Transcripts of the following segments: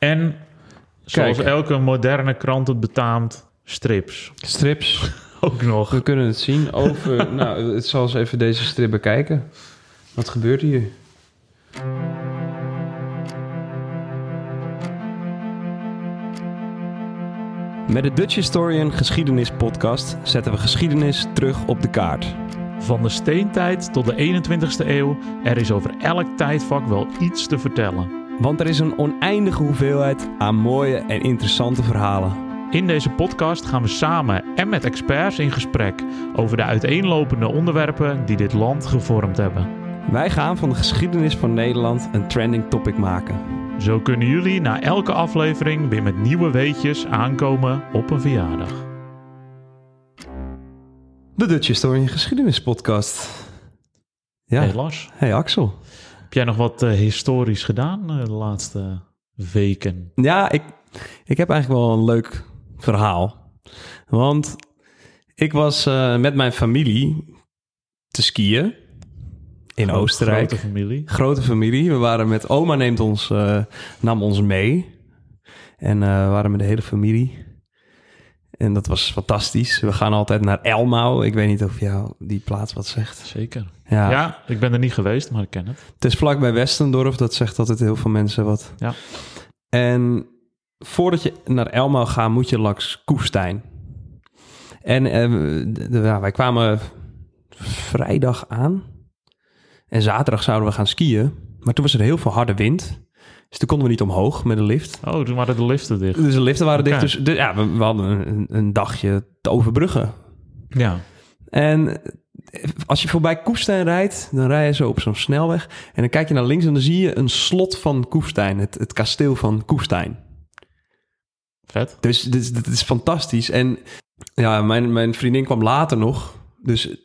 En zoals Kijk. elke moderne krant het betaamt, strips. Strips. Ook nog. We kunnen het zien over... nou, het zal eens even deze strip bekijken. Wat gebeurt hier? Met de Dutch Historian Geschiedenis Podcast zetten we geschiedenis terug op de kaart. Van de steentijd tot de 21ste eeuw, er is over elk tijdvak wel iets te vertellen. Want er is een oneindige hoeveelheid aan mooie en interessante verhalen. In deze podcast gaan we samen en met experts in gesprek over de uiteenlopende onderwerpen die dit land gevormd hebben. Wij gaan van de geschiedenis van Nederland een trending topic maken. Zo kunnen jullie na elke aflevering weer met nieuwe weetjes aankomen op een verjaardag. De Dutch Historian Geschiedenis Podcast. Ja. Hey Lars, Hey Axel. Heb jij nog wat eh, historisch gedaan eh, de laatste weken? Ja, ik, ik heb eigenlijk wel een leuk verhaal. Want ik was eh, met mijn familie te skiën in Oostenrijk. Grote familie. Grote familie. We waren met oma neemt ons, nam ons mee. En we waren met de hele familie. En dat was fantastisch. We gaan altijd naar Elmau. Ik weet niet of jou die plaats wat zegt. Zeker. Ja, Ja. ik ben er niet geweest, maar ik ken het. het is vlakbij Westendorf. Dat zegt altijd heel veel mensen wat. Ja. En voordat je naar Elmau gaat, moet je langs Koefstein. En eh, de- wij kwamen vrijdag aan. En zaterdag zouden we gaan skiën. Maar toen was er heel veel harde wind. Dus toen konden we niet omhoog met de lift. Oh, toen waren de liften dicht. Dus de liften waren dicht. Dus de- ja, we, we hadden een, een dagje te overbruggen. Ja. En als je voorbij Koefstein rijdt, dan rij je zo op zo'n snelweg. En dan kijk je naar links en dan zie je een slot van Koefstein. Het, het kasteel van Koefstein. Vet. Dus dit, is- dit is fantastisch. En ja, mijn, mijn vriendin kwam later nog. Dus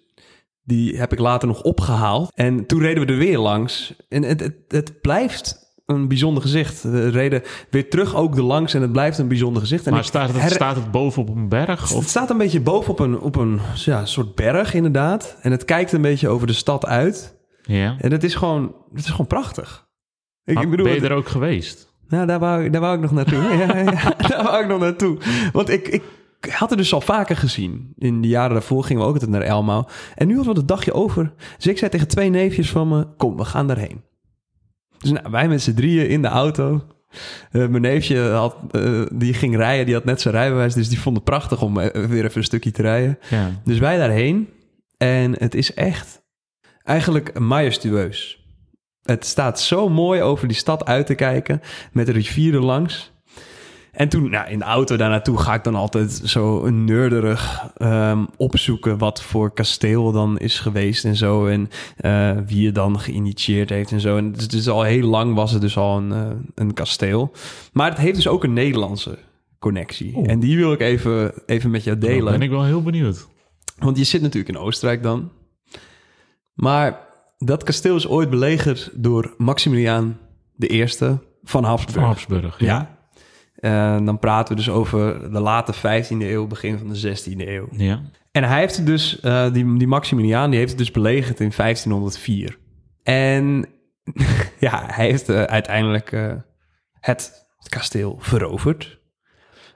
die heb ik later nog opgehaald. En toen reden we er weer langs. En het, het, het blijft een bijzonder gezicht. We reden weer terug ook er langs en het blijft een bijzonder gezicht. En Maar staat het, her- staat het boven op een berg? het Of? staat een beetje boven op een, op een ja, soort berg inderdaad. En het kijkt een beetje over de stad uit. Ja. En het is gewoon, het is gewoon prachtig. Ik, Maar ik bedoel, ben je het- er ook geweest? nou, daar wou, ik- daar wou ik nog naartoe. ja, ja, daar wou ik nog naartoe. Want ik, ik had het dus al vaker gezien. In de jaren daarvoor gingen we ook altijd naar Elmau. En nu hadden we het dagje over. Dus ik zei tegen twee neefjes van me, kom, we gaan daarheen. Dus nou, wij met z'n drieën in de auto. Eh, mijn neefje had, eh, die ging rijden, die had net zijn rijbewijs. Dus die vond het prachtig om eh, weer even een stukje te rijden. Ja. Dus wij daarheen. En het is echt eigenlijk majestueus. Het staat zo mooi over die stad uit te kijken. Met de rivier er langs. En toen, nou, in de auto daar naartoe ga ik dan altijd zo nerderig ehm, opzoeken wat voor kasteel dan is geweest en zo. En eh, wie het dan geïnitieerd heeft en zo. En dus, dus al heel lang was het dus al een, eh, een kasteel. Maar het heeft dus ook een Nederlandse connectie. Oeh. En die wil ik even, even met jou delen. ben ik wel heel benieuwd. Want je zit natuurlijk in Oostenrijk dan. Maar dat kasteel is ooit belegerd door Maximiliaan I van Habsburg. Van Habsburg. Ja. Ja. Eh, dan praten we dus over de late 15e eeuw, begin van de 16e eeuw. Ja. En hij heeft dus, eh, die, die Maximiliaan, die heeft het dus belegerd in 1504. En ja, hij heeft eh, uiteindelijk het, het kasteel veroverd.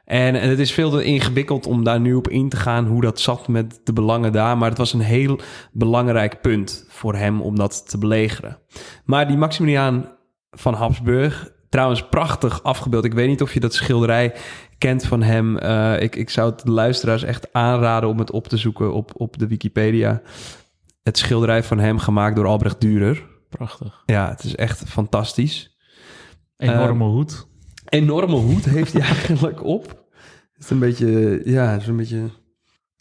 En, en het is veel te ingewikkeld om daar nu op in te gaan hoe dat zat met de belangen daar. Maar het was een heel belangrijk punt voor hem om dat te belegeren. Maar die Maximiliaan van Habsburg, trouwens prachtig afgebeeld. Ik weet niet of je dat schilderij kent van hem. Eh, ik, ik zou het de luisteraars echt aanraden om het op te zoeken op, op de Wikipedia. Het schilderij van hem gemaakt door Albrecht Dürer. Prachtig. Ja, het is echt fantastisch. Enorme hoed. Enorme hoed heeft hij eigenlijk op. Het is een beetje, ja, het is een beetje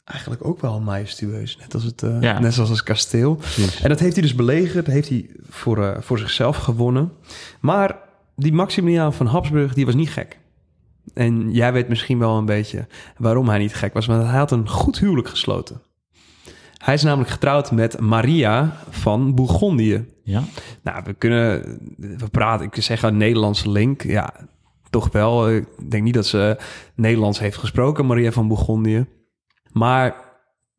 eigenlijk ook wel majestueus. Net als het, eh, Ja. net zoals het kasteel. En dat heeft hij dus belegerd, heeft hij voor, eh, voor zichzelf gewonnen. Maar die Maximiliaan van Habsburg, die was niet gek. En jij weet misschien wel een beetje waarom hij niet gek was. Want hij had een goed huwelijk gesloten. Hij is namelijk getrouwd met Maria van Bourgondië. Ja. Nou, we kunnen, we praten, ik zeg een Nederlandse link. Ja, toch wel. Ik denk niet dat ze Nederlands heeft gesproken, Maria van Bourgondië. Maar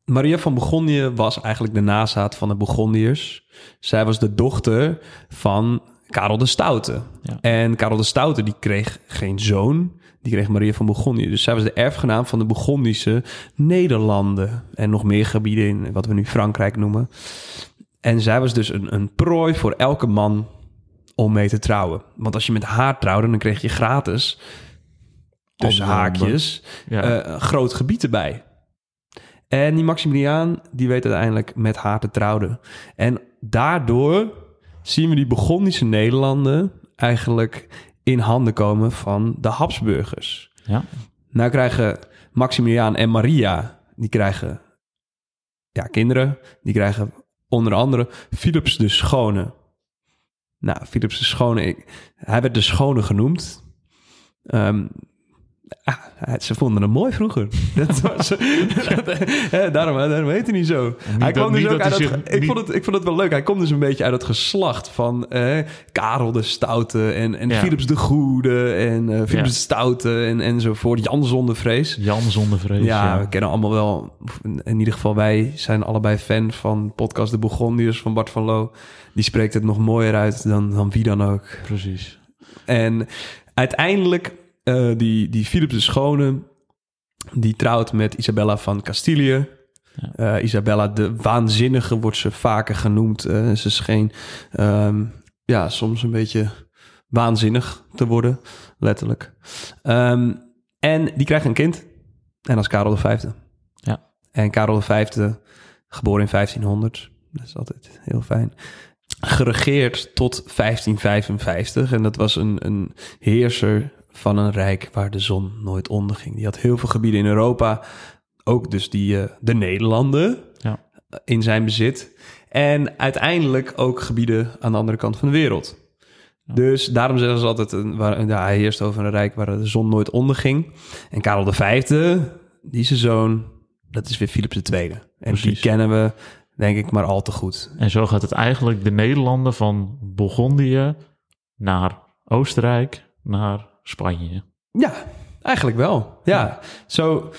Maria van Bourgondië was eigenlijk de nazaat van de Bourgondiërs. Zij was de dochter van Karel de Stoute. Ja. En Karel de Stoute die kreeg geen zoon, die kreeg Maria van Bourgondië. Dus zij was de erfgenaam van de Bourgondische Nederlanden. En nog meer gebieden in wat we nu Frankrijk noemen. En zij was dus een, een prooi voor elke man om mee te trouwen. Want als je met haar trouwde, dan kreeg je gratis, landen. haakjes, Ja. eh, groot gebied erbij. En die Maximiliaan, die weet uiteindelijk met haar te trouwen. En daardoor zien we die Burgondische Nederlanden eigenlijk in handen komen van de Habsburgers. ja. Nou krijgen Maximiliaan en Maria, die krijgen ja, kinderen. Die krijgen onder andere Philips de Schone. Nou, Philips de Schone, ik, hij werd de Schone genoemd. Ehm, ah, ze vonden hem mooi vroeger. Dat was, hè, daarom, daarom heet hij niet zo. hij dat- kwam dus ook uit ik, niet- vond het, ik vond het wel leuk. Hij komt dus een beetje uit het geslacht van eh, Karel de Stoute en, en Ja. Philips de Goede en eh Philips Ja. de Stoute en, enzovoort. Jan zonder vrees. Jan zonder vrees. Ja, Ja, we kennen allemaal wel. In ieder geval, wij zijn allebei fan van podcast De Bourgondiërs van Bart van Loo. Die spreekt het nog mooier uit dan, dan wie dan ook. precies. En uiteindelijk, eh, die, die Philips de Schone, die trouwt met Isabella van Castilië. Ja. Eh, Isabella de Waanzinnige wordt ze vaker genoemd. Eh, ze scheen ehm, ja, soms een beetje waanzinnig te worden, letterlijk. Ehm, en die krijgt een kind. En dat is Karel V. Ja. En Karel V, geboren in 1500, dat is altijd heel fijn. Geregeerd tot 1555. En dat was een, een heerser van een rijk waar de zon nooit onderging. Die had heel veel gebieden in Europa. Ook dus die, eh, de Nederlanden Ja. in zijn bezit. En uiteindelijk ook gebieden aan de andere kant van de wereld. Dus daarom zeggen ze altijd, een, waar, ja, hij heerst over een rijk waar de zon nooit onderging. En Karel V, die zijn zoon, dat is weer Philips II. En die kennen we, denk ik, maar al te goed. En zo gaat het eigenlijk de Nederlanden van Bourgondië naar Oostenrijk, naar Spanje. Ja, eigenlijk wel. Ja, zo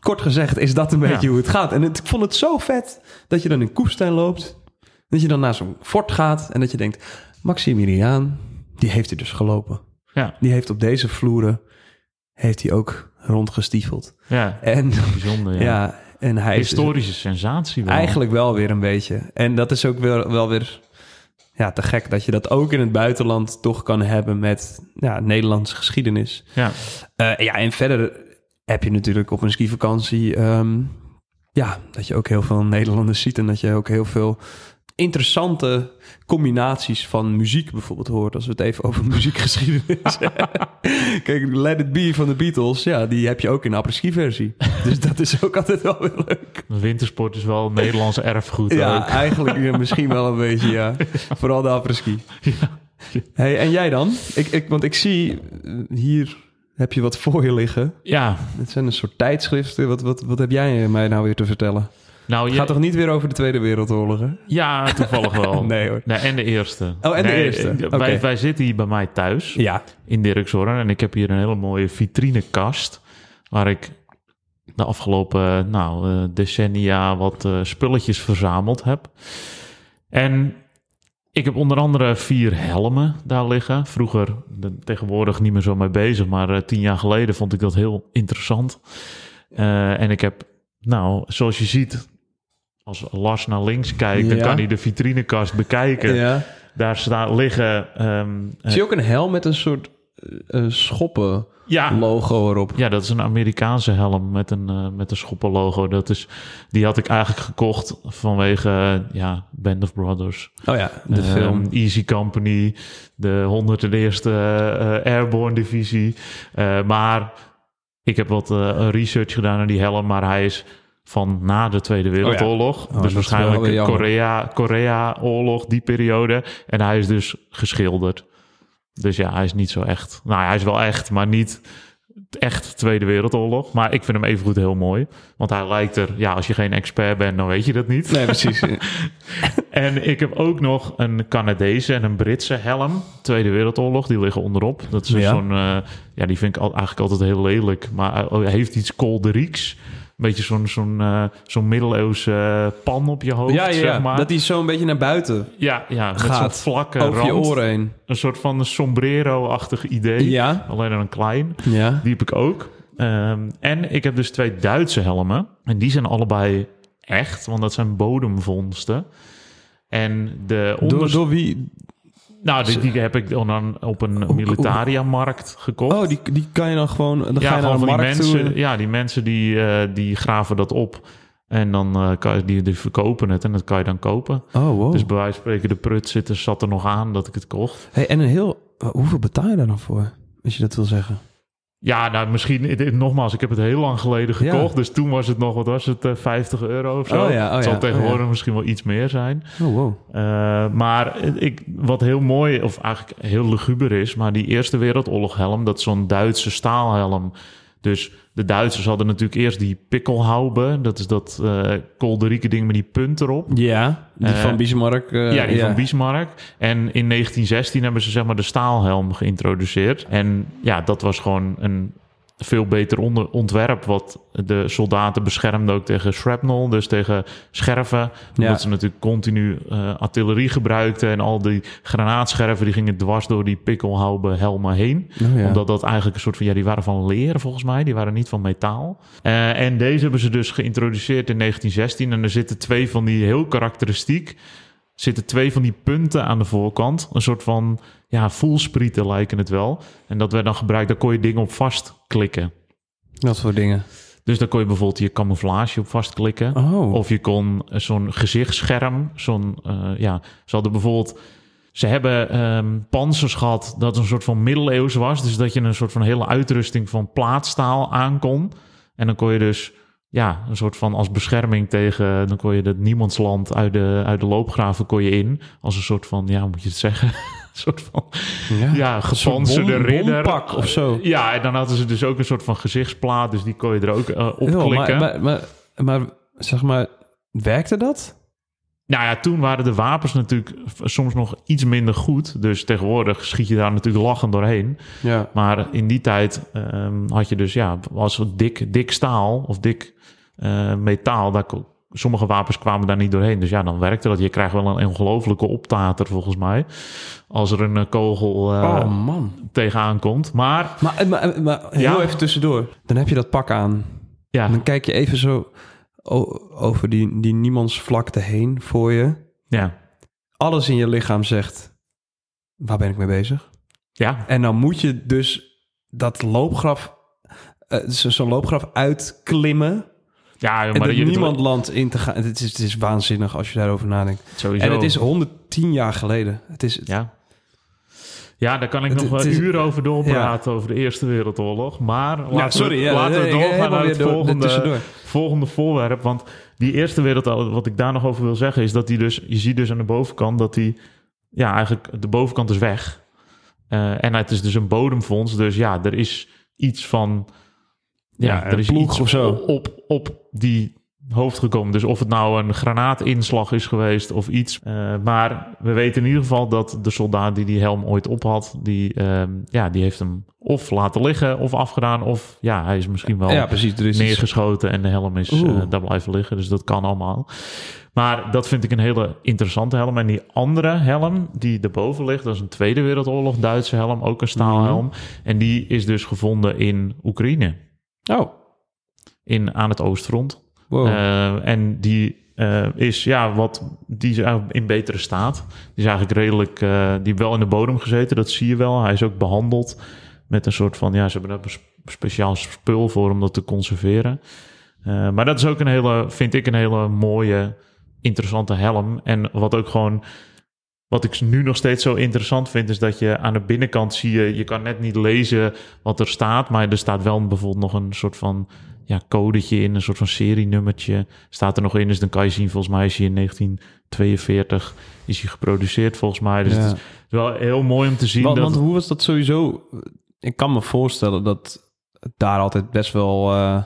kort gezegd is dat een beetje hoe het gaat. En het, ik vond het zo vet dat je dan in Koefstein loopt. Dat je dan naar zo'n fort gaat en dat je denkt... Maximiliaan, die heeft er dus gelopen. Ja, Die heeft op deze vloeren, heeft hij ook rondgestiefeld. ja. En bijzonder. ja, Ja. en hij is Historische sensatie wel. eigenlijk wel weer een beetje. En dat is ook wel, wel weer ja, te gek dat je dat ook in het buitenland toch kan hebben met ja, Nederlandse geschiedenis. Ja, Eh, ja, en verder heb je natuurlijk op een skivakantie... ehm, ja, dat je ook heel veel Nederlanders ziet... en dat je ook heel veel interessante combinaties van muziek bijvoorbeeld hoort... als we het even over muziekgeschiedenis Kijk, Let It Be van de Beatles... ja, die heb je ook in de apres-ski versie. Dus dat is ook altijd wel weer leuk. wintersport is wel Nederlands erfgoed Ja, ook. eigenlijk ja, misschien wel een beetje, ja. Vooral de apres-ski. Hey, en jij dan? Ik, ik, want ik zie eh, hier heb je wat voor je liggen. Ja, Het zijn een soort tijdschriften. Wat, wat, wat heb jij mij nou weer te vertellen? Nou je, gaat toch niet weer over de Tweede Wereldoorlog, hè? ja, toevallig wel. Nee hoor. Nee, en de eerste. Oh, en de eerste. eh. Wij, wij zitten hier bij mij thuis Ja. in Dirkshorn en ik heb hier een hele mooie vitrinekast waar ik de afgelopen nou, eh, decennia wat eh, spulletjes verzameld heb. En ik heb onder andere vier helmen daar liggen. Vroeger, tegenwoordig niet meer zo mee bezig, maar tien jaar geleden vond ik dat heel interessant. En ik heb, nou, zoals je ziet, als Lars naar links kijkt, dan kan hij de vitrinekast bekijken. ja. Daar staan liggen. ehm, eh, Zie je ook een helm met een soort eh, schoppen ja, logo erop? ja, dat is een Amerikaanse helm met een, eh, met een schoppenlogo. Dat is, die had ik eigenlijk gekocht vanwege eh, ja, Band of Brothers. Oh ja, de Ehm, film. Easy Company, de 101ste eh, Airborne Divisie. Maar ik heb wat research gedaan naar die helm, maar hij is van na de Tweede Wereldoorlog. Oh, dus wel waarschijnlijk. Korea, Korea-oorlog, die periode. En hij is dus geschilderd. Dus ja, hij is niet zo echt. Nou, hij is wel echt, maar niet echt Tweede Wereldoorlog. Maar ik vind hem evengoed heel mooi. Want hij lijkt er, ja, als je geen expert bent, dan weet je dat niet. Nee, precies. En ik heb ook nog een Canadese en een Britse helm. Tweede Wereldoorlog, die liggen onderop. Dat is Ja. zo'n, eh, ja, die vind ik al, eigenlijk altijd heel lelijk. Maar hij heeft iets kolderieks. Beetje zo'n zo'n eh, zo'n middeleeuwse pan op je hoofd, ja, ja, zeg maar. dat die zo een beetje naar buiten ja, ja, met zo'n gaat vlakke over je rand. oren heen. Een soort van sombrero-achtig idee. Ja, Alleen dan een klein. ja. Die heb ik ook. Ehm, en ik heb dus twee Duitse helmen. En die zijn allebei echt, want dat zijn bodemvondsten. En de Door, onder... door wie? Nou, die, die heb ik dan op een militaria-markt gekocht. Oh, die, die kan je dan gewoon... Dan ja, ga je naar de markt mensen, toe. ja, die mensen die, eh, die graven dat op. En dan eh, kan je, die, die verkopen het en dat kan je dan kopen. Oh, wow. Dus bij wijze van spreken, de prut zit er, zat er nog aan dat ik het kocht. hey, en een heel... Hoeveel betaal je daar dan voor? Als je dat wil zeggen. Ja, nou misschien, nogmaals, ik heb het heel lang geleden Ja. gekocht. Dus toen was het nog, wat was het, eh, 50 euro of zo. Oh ja, oh het zal ja, tegenwoordig oh ja. misschien wel iets meer zijn. Oh, wow. Eh, maar ik, wat heel mooi, of eigenlijk heel luguber is, maar die Eerste Wereldoorlog helm, dat zo'n Duitse staalhelm. Dus de Duitsers hadden natuurlijk eerst die pikkelhaube. Dat is dat eh kolderieke ding met die punt erop. Ja, die Eh, van Bismarck. eh, ja, die van Bismarck. En in 1916 hebben ze zeg maar de staalhelm geïntroduceerd. En ja, dat was gewoon een veel beter onder ontwerp... wat de soldaten beschermde ook tegen shrapnel, dus tegen scherven. Omdat ze natuurlijk continu eh, artillerie gebruikten... en al die granaatscherven die gingen dwars door die pikkelhaube helmen heen Oh, ja. omdat dat eigenlijk een soort van... Ja, die waren van leer volgens mij. Die waren niet van metaal. Eh, en deze hebben ze dus geïntroduceerd in 1916. En er zitten twee van die heel karakteristiek... zitten twee van die punten aan de voorkant. Een soort van... Ja, voelsprieten lijken het wel. En dat werd dan gebruikt... Daar kon je dingen op vastklikken. Dat soort dingen. Dus daar kon je bijvoorbeeld je camouflage op vastklikken. Oh. Of je kon eh, zo'n gezichtsscherm, zo'n, eh, ja, ze hadden bijvoorbeeld, ze hebben ehm panzers gehad dat een soort van middeleeuws was. Dus dat je een soort van hele uitrusting van plaatstaal aan kon. En dan kon je dus, ja, een soort van als bescherming tegen, dan kon je het niemandsland uit de, uit de loopgraven kon je in. Als een soort van, ja, hoe moet je het zeggen? een soort van, ja. ja, gepanzerde ridder. of zo. Ja, en dan hadden ze dus ook een soort van gezichtsplaat, dus die kon je er ook eh, op klikken. maar, maar, maar, maar zeg maar, werkte dat? Nou ja, toen waren de wapens natuurlijk soms nog iets minder goed. Dus tegenwoordig schiet je daar natuurlijk lachend doorheen. Ja. Maar in die tijd ehm, had je dus, ja, het dik, dik staal of dik eh, metaal, daar, sommige wapens kwamen daar niet doorheen. Dus ja, dan werkte dat. Je krijgt wel een ongelofelijke optater volgens mij. Als er een eh, kogel eh, oh man. tegenaan komt. Maar Maar, maar, maar heel Ja. even tussendoor. Dan heb je dat pak aan. ja, En dan kijk je even zo over die, die niemandsvlakte heen voor je. ja, Alles in je lichaam zegt, waar ben ik mee bezig? ja, En dan moet je dus dat loopgraf, zo- zo'n loopgraf uitklimmen. Ja, maar niemand land in te gaan. Het is, het is waanzinnig als je daarover nadenkt. sowieso. En het is 110 jaar geleden. Het is, Ja. Ja, daar kan ik Het- nog wel uren over doorpraten over de Eerste Wereldoorlog. Maar laten, ja, sorry. we, Ja, laten we doorgaan naar het door- volgende, volgende voorwerp. Want die Eerste Wereldoorlog, wat ik daar nog over wil zeggen, is dat die dus, je ziet dus aan de bovenkant dat die, ja, eigenlijk de bovenkant is weg. Eh, en het is dus een bodemfonds. Dus ja, er is iets van, ja, er is iets of zo. op, op die hoofd gekomen. Dus of het nou een granaatinslag is geweest of iets. Eh, maar we weten in ieder geval dat de soldaat die die helm ooit op had, die, ehm, ja, die heeft hem of laten liggen of afgedaan. Of ja, hij is misschien wel ja, precies. Er is iets- neergeschoten en de helm is eh, daar blijven liggen. Dus dat kan allemaal. Maar dat vind ik een hele interessante helm. En die andere helm die erboven ligt, dat is een Tweede Wereldoorlog Duitse helm, ook een staalhelm. En die is dus gevonden in Oekraïne, Oh, in, aan het oostfront. wow. Eh, en die eh, is ja, wat die is eigenlijk in betere staat. Die is eigenlijk redelijk, eh, die wel in de bodem gezeten, dat zie je wel. Hij is ook behandeld met een soort van, ja, ze hebben daar een sp- speciaal spul voor om dat te conserveren. Maar dat is ook een hele, vind ik een hele mooie, interessante helm. En wat ook gewoon, wat ik nu nog steeds zo interessant vind, is dat je aan de binnenkant zie je, je kan net niet lezen wat er staat, maar er staat wel bijvoorbeeld nog een soort van ja, codetje in, een soort van serienummertje staat er nog in. Dus dan kan je zien, volgens mij is hij in 1942 is hij geproduceerd volgens mij. Dus Ja. het is wel heel mooi om te zien want, dat... want hoe was dat sowieso? Ik kan me voorstellen dat daar altijd best wel eh,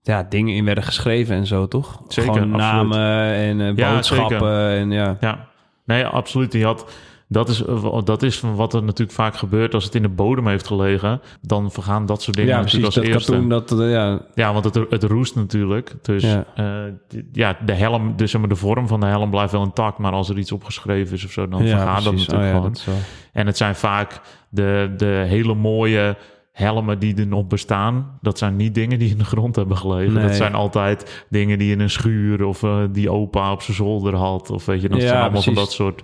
ja, dingen in werden geschreven en zo, toch? Zeker, Gewoon absoluut. namen en eh, boodschappen en ja. Ja, nee, absoluut. Die had dat is, eh, dat is wat er natuurlijk vaak gebeurt als het in de bodem heeft gelegen. Dan vergaan dat soort dingen Ja, precies. natuurlijk Dat als eerste. katoen, dat, eh, ja, Ja, want het, het roest natuurlijk. Dus Ja. ja, ja de helm, dus zeg maar, de vorm van de helm blijft wel intact. Maar als er iets opgeschreven is of zo, dan ja, vergaat dat precies. natuurlijk Oh gewoon. dat En het zijn vaak de, de hele mooie helmen die er nog bestaan. Dat zijn niet dingen die in de grond hebben gelegen. Nee. Dat zijn altijd dingen die in een schuur of eh, die opa op zijn zolder had. Of weet je, dat Ja, zijn allemaal van precies. dat soort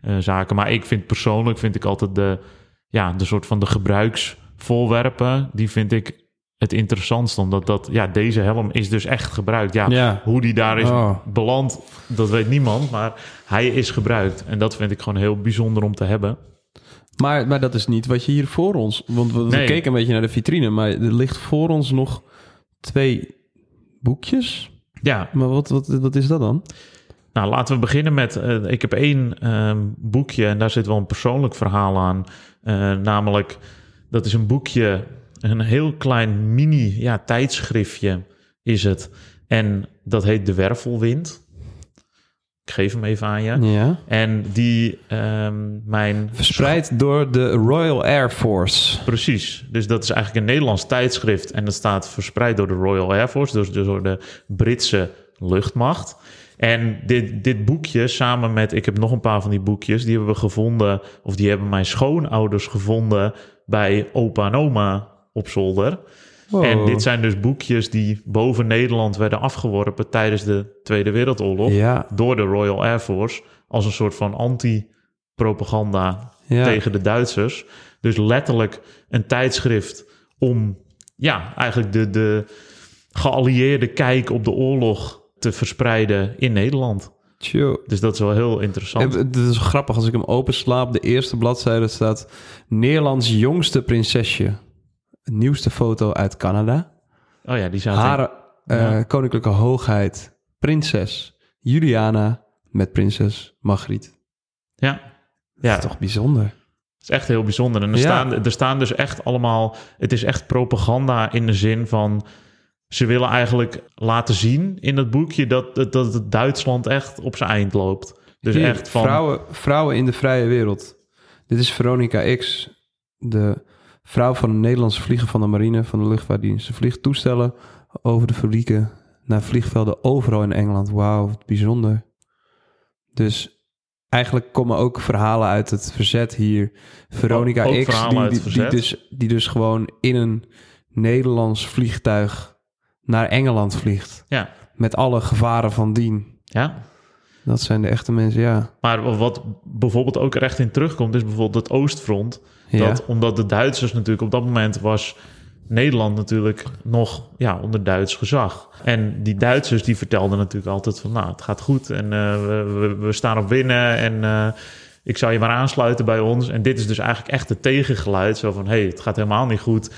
eh, zaken. Maar ik vind persoonlijk, vind ik altijd de, ja, de soort van de gebruiksvoorwerpen, die vind ik het interessantst. Omdat dat, ja, deze helm is dus echt gebruikt. Ja, Ja. hoe die daar is Oh. beland, dat weet niemand. Maar hij is gebruikt. En dat vind ik gewoon heel bijzonder om te hebben. Maar, maar dat is niet wat je hier voor ons... Want we, we Nee. keken een beetje naar de vitrine, maar er ligt voor ons nog twee boekjes. Ja, Maar wat, wat, wat is dat dan? Nou, laten we beginnen met. eh, ik heb één ehm, boekje en daar zit wel een persoonlijk verhaal aan. Eh, namelijk, dat is een boekje, een heel klein mini ja, tijdschriftje is het. En dat heet De Wervelwind. Ik geef hem even aan je. Ja. En die, ehm, mijn. Verspreid door de Royal Air Force. Precies. Dus dat is eigenlijk een Nederlands tijdschrift. En dat staat verspreid door de Royal Air Force, dus, dus door de Britse luchtmacht. En dit, dit boekje, samen met, ik heb nog een paar van die boekjes, die hebben we gevonden, of die hebben mijn schoonouders gevonden bij opa en oma op zolder. Wow. En dit zijn dus boekjes die boven Nederland werden afgeworpen tijdens de Tweede Wereldoorlog Ja, door de Royal Air Force als een soort van anti-propaganda ja. tegen de Duitsers. Dus letterlijk een tijdschrift om ja, eigenlijk de, de geallieerde kijk op de oorlog te verspreiden in Nederland. Tjoe. Dus dat is wel heel interessant. Eh, Het is grappig, als ik hem opensla, op de eerste bladzijde staat... Nederlands jongste prinsesje. Nieuwste foto uit Canada. Oh ja, die zaten... Haar eh, koninklijke hoogheid, prinses Juliana met prinses Margriet. Ja, Ja. ja Toch bijzonder. het is echt heel bijzonder. En er, Ja. staan, er staan dus echt allemaal... Het is echt propaganda in de zin van... Ze willen eigenlijk laten zien in het boekje dat, dat, dat het Duitsland echt op zijn eind loopt. Dus Hier, echt van... vrouwen, vrouwen in de vrije wereld. Dit is Veronica X, de vrouw van de Nederlandse vlieger van de marine van de luchtvaartdienst. Ze vliegt toestellen over de fabrieken naar vliegvelden overal in Engeland. Wauw, wat bijzonder. Dus eigenlijk komen ook verhalen uit het verzet hier. Veronica Ook- ook X, die, die, dus, die dus gewoon in een Nederlands vliegtuig naar Engeland vliegt. Ja, Met alle gevaren van dien. ja. Dat zijn de echte mensen, ja. Maar wat bijvoorbeeld ook er echt in terugkomt, is bijvoorbeeld het Oostfront. Ja. Dat, omdat de Duitsers natuurlijk op dat moment was Nederland natuurlijk nog ja, onder Duits gezag. En die Duitsers die vertelden natuurlijk altijd van nou, het gaat goed en eh, we, we, we staan op winnen en eh, ik zou je maar aansluiten bij ons. En dit is dus eigenlijk echt het tegengeluid. Zo van hé, hey, het gaat helemaal niet goed.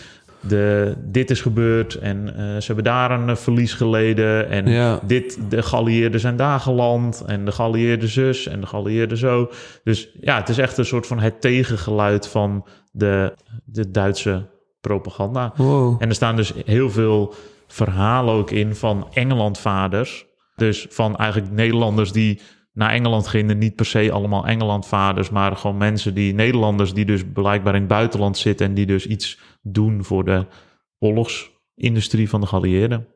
De, dit is gebeurd en eh, ze hebben daar een eh, verlies geleden. En Ja. dit, de geallieerden zijn daar geland. En de geallieerde zus en de geallieerde zo. Dus ja, het is echt een soort van het tegengeluid van de, de Duitse propaganda. Wow. En er staan dus heel veel verhalen ook in van Engelandvaders. Dus van eigenlijk Nederlanders die naar Engeland gingen. Niet per se allemaal Engelandvaders, maar gewoon mensen die Nederlanders die dus blijkbaar in het buitenland zitten en die dus iets doen voor de oorlogsindustrie van de geallieerden.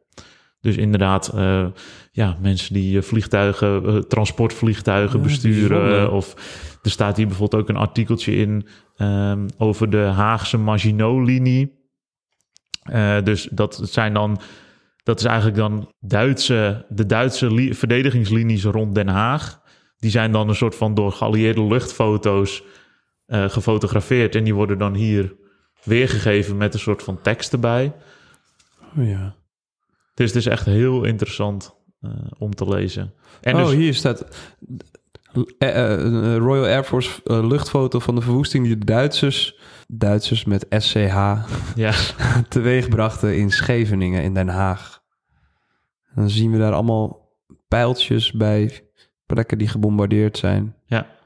Dus inderdaad, eh, ja, mensen die eh, vliegtuigen, eh, transportvliegtuigen Ja, besturen. Of er staat hier bijvoorbeeld ook een artikeltje in ehm, over de Haagse Maginot-linie. Dus dat zijn dan, dat is eigenlijk dan Duitse, de Duitse li- verdedigingslinies rond Den Haag. Die zijn dan een soort van door geallieerde luchtfoto's eh, gefotografeerd. En die worden dan hier weergegeven met een soort van tekst erbij. Oh, ja. Dus het is echt heel interessant eh, om te lezen. En oh, dus, hier staat eh, Royal Air Force luchtfoto van de verwoesting die de Duitsers, Duitsers met SCH, ja, teweeg brachten in Scheveningen in Den Haag. Dan zien we daar allemaal pijltjes bij plekken die gebombardeerd zijn. ja.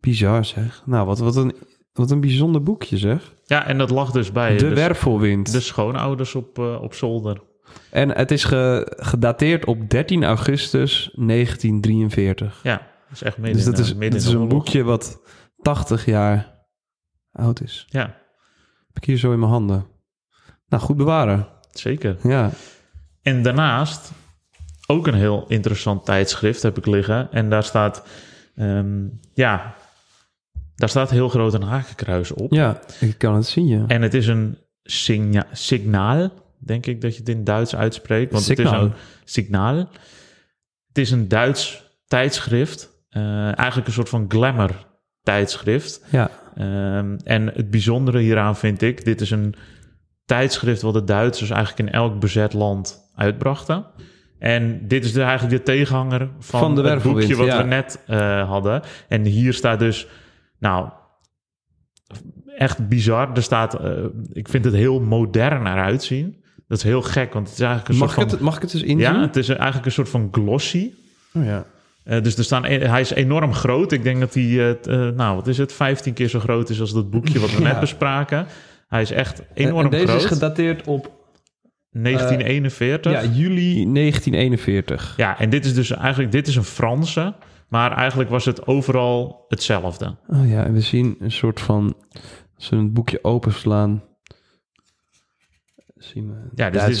Bizar zeg. Nou, wat, wat, een, wat een bijzonder boekje zeg. ja, en dat lag dus bij De dus wervelwind. de schoonouders op, eh, op zolder. En het is ge- gedateerd op 13 augustus 1943. Ja, is echt midden Dus dat in, is, eh, midden dat is een boekje wat 80 jaar oud is. Ja, Heb ik hier zo in mijn handen. Nou, goed bewaren. zeker. Ja. En daarnaast ook een heel interessant tijdschrift heb ik liggen. En daar staat, ehm, ja, daar staat heel groot een hakenkruis op. Ja, ik kan het zien, ja. En het is een signa signaal, denk ik dat je het in Duits uitspreekt. Want het is een signaal. Het is een Duits tijdschrift. eh, eigenlijk een soort van glamour tijdschrift. Ja, Ehm, en het bijzondere hieraan vind ik, dit is een tijdschrift wat de Duitsers eigenlijk in elk bezet land uitbrachten. En dit is dus eigenlijk de tegenhanger van, Van de het boekje wat ja. we net eh, hadden. En hier staat dus, nou, echt bizar. Er staat, eh, ik vind het heel modern eruit zien. Dat is heel gek, want het is eigenlijk een mag ik, soort het, van... mag ik het eens inzien? Ja, het is eigenlijk een soort van glossy. Oh, ja. Eh, dus er staan, hij is enorm groot. Ik denk dat hij, nou wat is het, 15 keer zo groot is als dat boekje wat we Ja. net bespraken. Hij is echt En, enorm en deze groot. is gedateerd op 1941. ja, ja, juli 1941. en dit is dus eigenlijk, dit is een Franse. Maar eigenlijk was het overal hetzelfde. Oh ja, en we zien een soort van... Als we een boekje openslaan... Zien we Ja, dus dit is,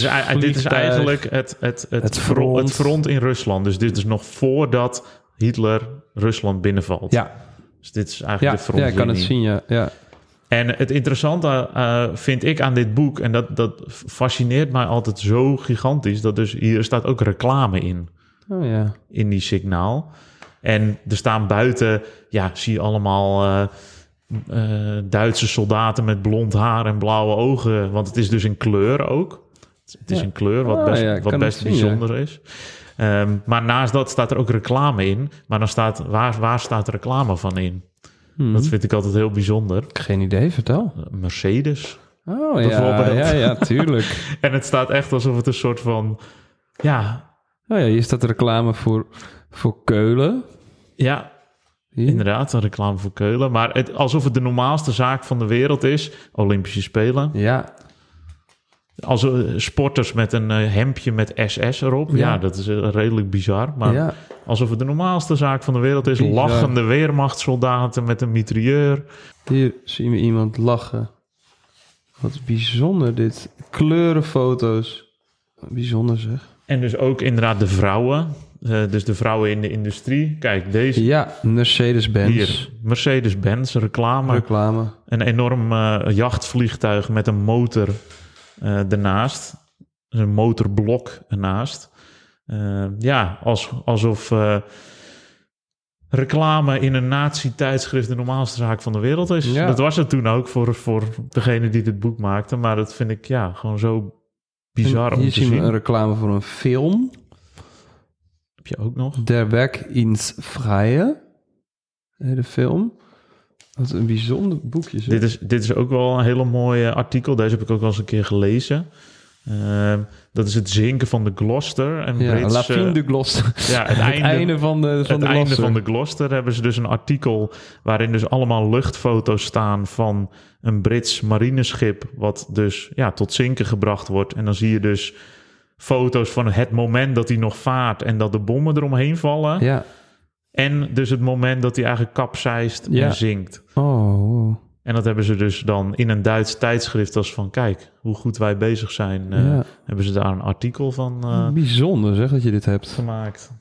dit eigenlijk het, het, het, Het front. front. het front in Rusland. Dus dit is nog voordat Hitler Rusland binnenvalt. Ja, Dus dit is ja, eigenlijk de ja, frontlinie. ik kan het zien, ja. ja. En het interessante eh, vind ik aan dit boek, en dat, dat fascineert mij altijd zo gigantisch, dat dus hier staat ook reclame in, Oh ja. in die signaal. En er staan buiten, ja, zie je allemaal eh, eh, Duitse soldaten met blond haar en blauwe ogen, want het is dus in kleur ook. Het is Ja. een kleur wat Ah, best, ja, wat best zien, bijzonder is. Ehm, maar naast dat staat er ook reclame in. Maar dan staat, waar, waar staat reclame van in? Mhm. Dat vind ik altijd heel bijzonder. Geen idee, vertel. Mercedes. Oh ja, Bijvoorbeeld. ja, ja, tuurlijk. En het staat echt alsof het een soort van... Ja, Oh ja, hier staat reclame voor, voor Keulen. ja Hier. inderdaad, een reclame voor Keulen. Maar het, alsof het de normaalste zaak van de wereld is. Olympische Spelen. Ja, Als eh, sporters met een eh, hemdje met SS erop. Ja, Ja. dat is eh, redelijk bizar. Maar ja. alsof het de normaalste zaak van de wereld is. Bizar. Lachende weermachtssoldaten met een mitrailleur. Hier zien we iemand lachen. Wat bijzonder dit. Kleurenfoto's. Bijzonder zeg. En dus ook inderdaad de vrouwen. Dus de vrouwen in de industrie. Kijk, deze Ja, Mercedes-Benz. hier. Mercedes-Benz reclame. Reclame. een enorm jachtvliegtuig met een motor ernaast. Dus Een motorblok ernaast. Eh, ja, als, alsof eh, reclame in een nazi-tijdschrift de normaalste zaak van de wereld is. Ja. Dat was het toen ook voor, voor degene die dit boek maakte. Maar dat vind ik ja, gewoon zo bizar En om hier te zien we zien. een reclame voor een film. Heb je ook nog? Der Weg ins. Eh, De film. Wat een bijzonder boekje. zeg. Dit is, dit is ook wel een hele mooie artikel. Deze heb ik ook wel eens een keer gelezen. Ehm, dat is het zinken van de Gloucester. Een ja, Brits, La Fin de Gloucester. Ja, het, Het einde, einde van de, van het de einde Gloucester. van de Gloucester hebben ze dus een artikel waarin dus allemaal luchtfoto's staan van een Brits marineschip wat dus ja, tot zinken gebracht wordt. En dan zie je dus foto's van het moment dat hij nog vaart en dat de bommen eromheen vallen. Ja. En dus het moment dat hij eigenlijk kapseist Ja. en zinkt. Oh, wow. En dat hebben ze dus dan in een Duits tijdschrift als van kijk, hoe goed wij bezig zijn. eh. Hebben ze daar een artikel van eh, Bijzonder zeg dat je dit hebt. gemaakt.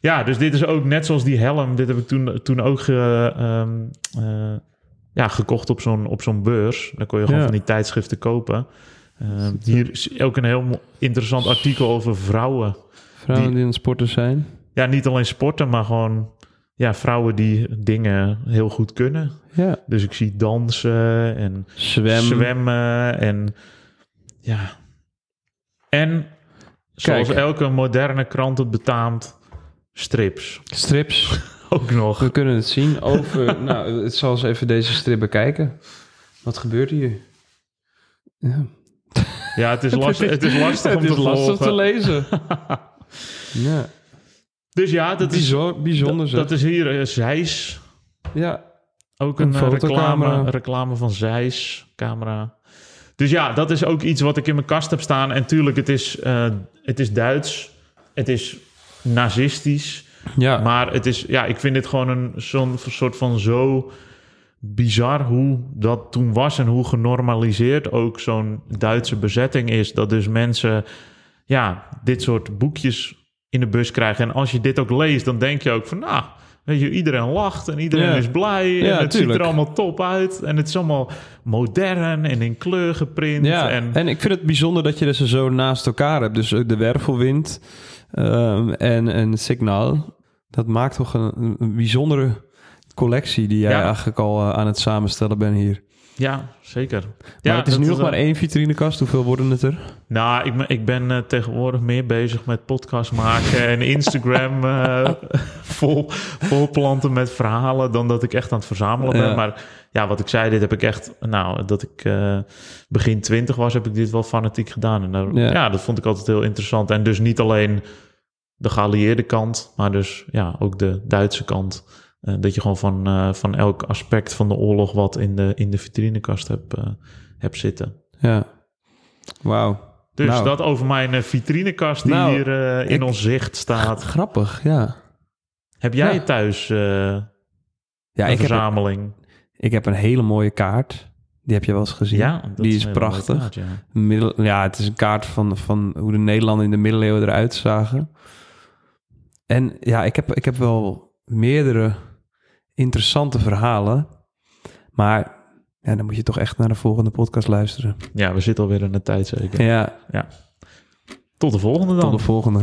Ja, dus dit is ook net zoals die helm. Dit heb ik toen, toen ook ge- ehm, eh, ja, gekocht op zo'n, op zo'n beurs. Dan kon je gewoon Ja. van die tijdschriften kopen. Ehm, hier is ook een heel interessant artikel over vrouwen. Vrouwen Die- die aan het sporten zijn. Ja, niet alleen sporten, maar gewoon ja, vrouwen die dingen heel goed kunnen. Ja. Dus ik zie dansen en Zwem. zwemmen en ja. En zoals Kijk. elke moderne krant het betaamt, strips. Strips. Ook nog. We kunnen het zien over... nou, ik zal eens even deze strip bekijken. Wat gebeurt hier? Ja. Ja, het is, last, het is lastig om het is te lastig te lezen. ja. Dus ja, dat is, Bizar, bijzonder dat, dat is hier uh, Zeiss. ja. Ook Een een, eh, reclame, reclame van Zeiss camera. Dus ja, dat is ook iets wat ik in mijn kast heb staan. En tuurlijk, het is, eh, het is Duits. Het is nazistisch. Ja, Maar het is, ja, ik vind dit gewoon een zo'n soort van zo bizar hoe dat toen was en hoe genormaliseerd ook zo'n Duitse bezetting is. Dat dus mensen, ja, dit soort boekjes in de bus krijgen. En als je dit ook leest, dan denk je ook van, nou, weet je, iedereen lacht en iedereen Ja. is blij. Ja, en het ziet er allemaal top uit. En het is allemaal modern en in kleur geprint. ja. En, En, ik vind het bijzonder dat je ze zo naast elkaar hebt. Dus ook de wervelwind ehm, en, en signaal. Dat maakt toch een, een bijzondere collectie die jij Ja. eigenlijk al eh, aan het samenstellen bent hier. Ja, zeker. Maar ja, het is nu nog maar één vitrinekast. Hoeveel worden het er? Nou, ik ben, ik ben eh, tegenwoordig meer bezig met podcast maken en Instagram eh, vol, vol planten met verhalen dan dat ik echt aan het verzamelen ben. Ja. Maar ja, wat ik zei, dit heb ik echt, nou, dat ik eh, begin twintig was, heb ik dit wel fanatiek gedaan. En daar- Ja. ja. dat vond ik altijd heel interessant. En dus niet alleen de geallieerde kant, maar dus ja, ook de Duitse kant. Eh, dat je gewoon van, eh, van elk aspect van de oorlog wat in de, in de vitrinekast hebt, eh, hebt zitten. Ja. Wauw. Dus Nou. dat over mijn vitrinekast die Nou, hier in ik- ons zicht staat. Grappig, ja. Heb jij Ja. thuis Ja, een ik heb, verzameling? ik heb een hele mooie kaart. Die heb je wel eens gezien. ja, die is prachtig. kaart, ja. Middel, ja, het is een kaart van, van hoe de Nederlanden in de middeleeuwen eruit zagen. En ja, ik heb, ik heb wel meerdere interessante verhalen. Maar ja, dan moet je toch echt naar de volgende podcast luisteren. ja, we zitten alweer in de tijd zeker. Ja, Tot de volgende dan. tot de volgende.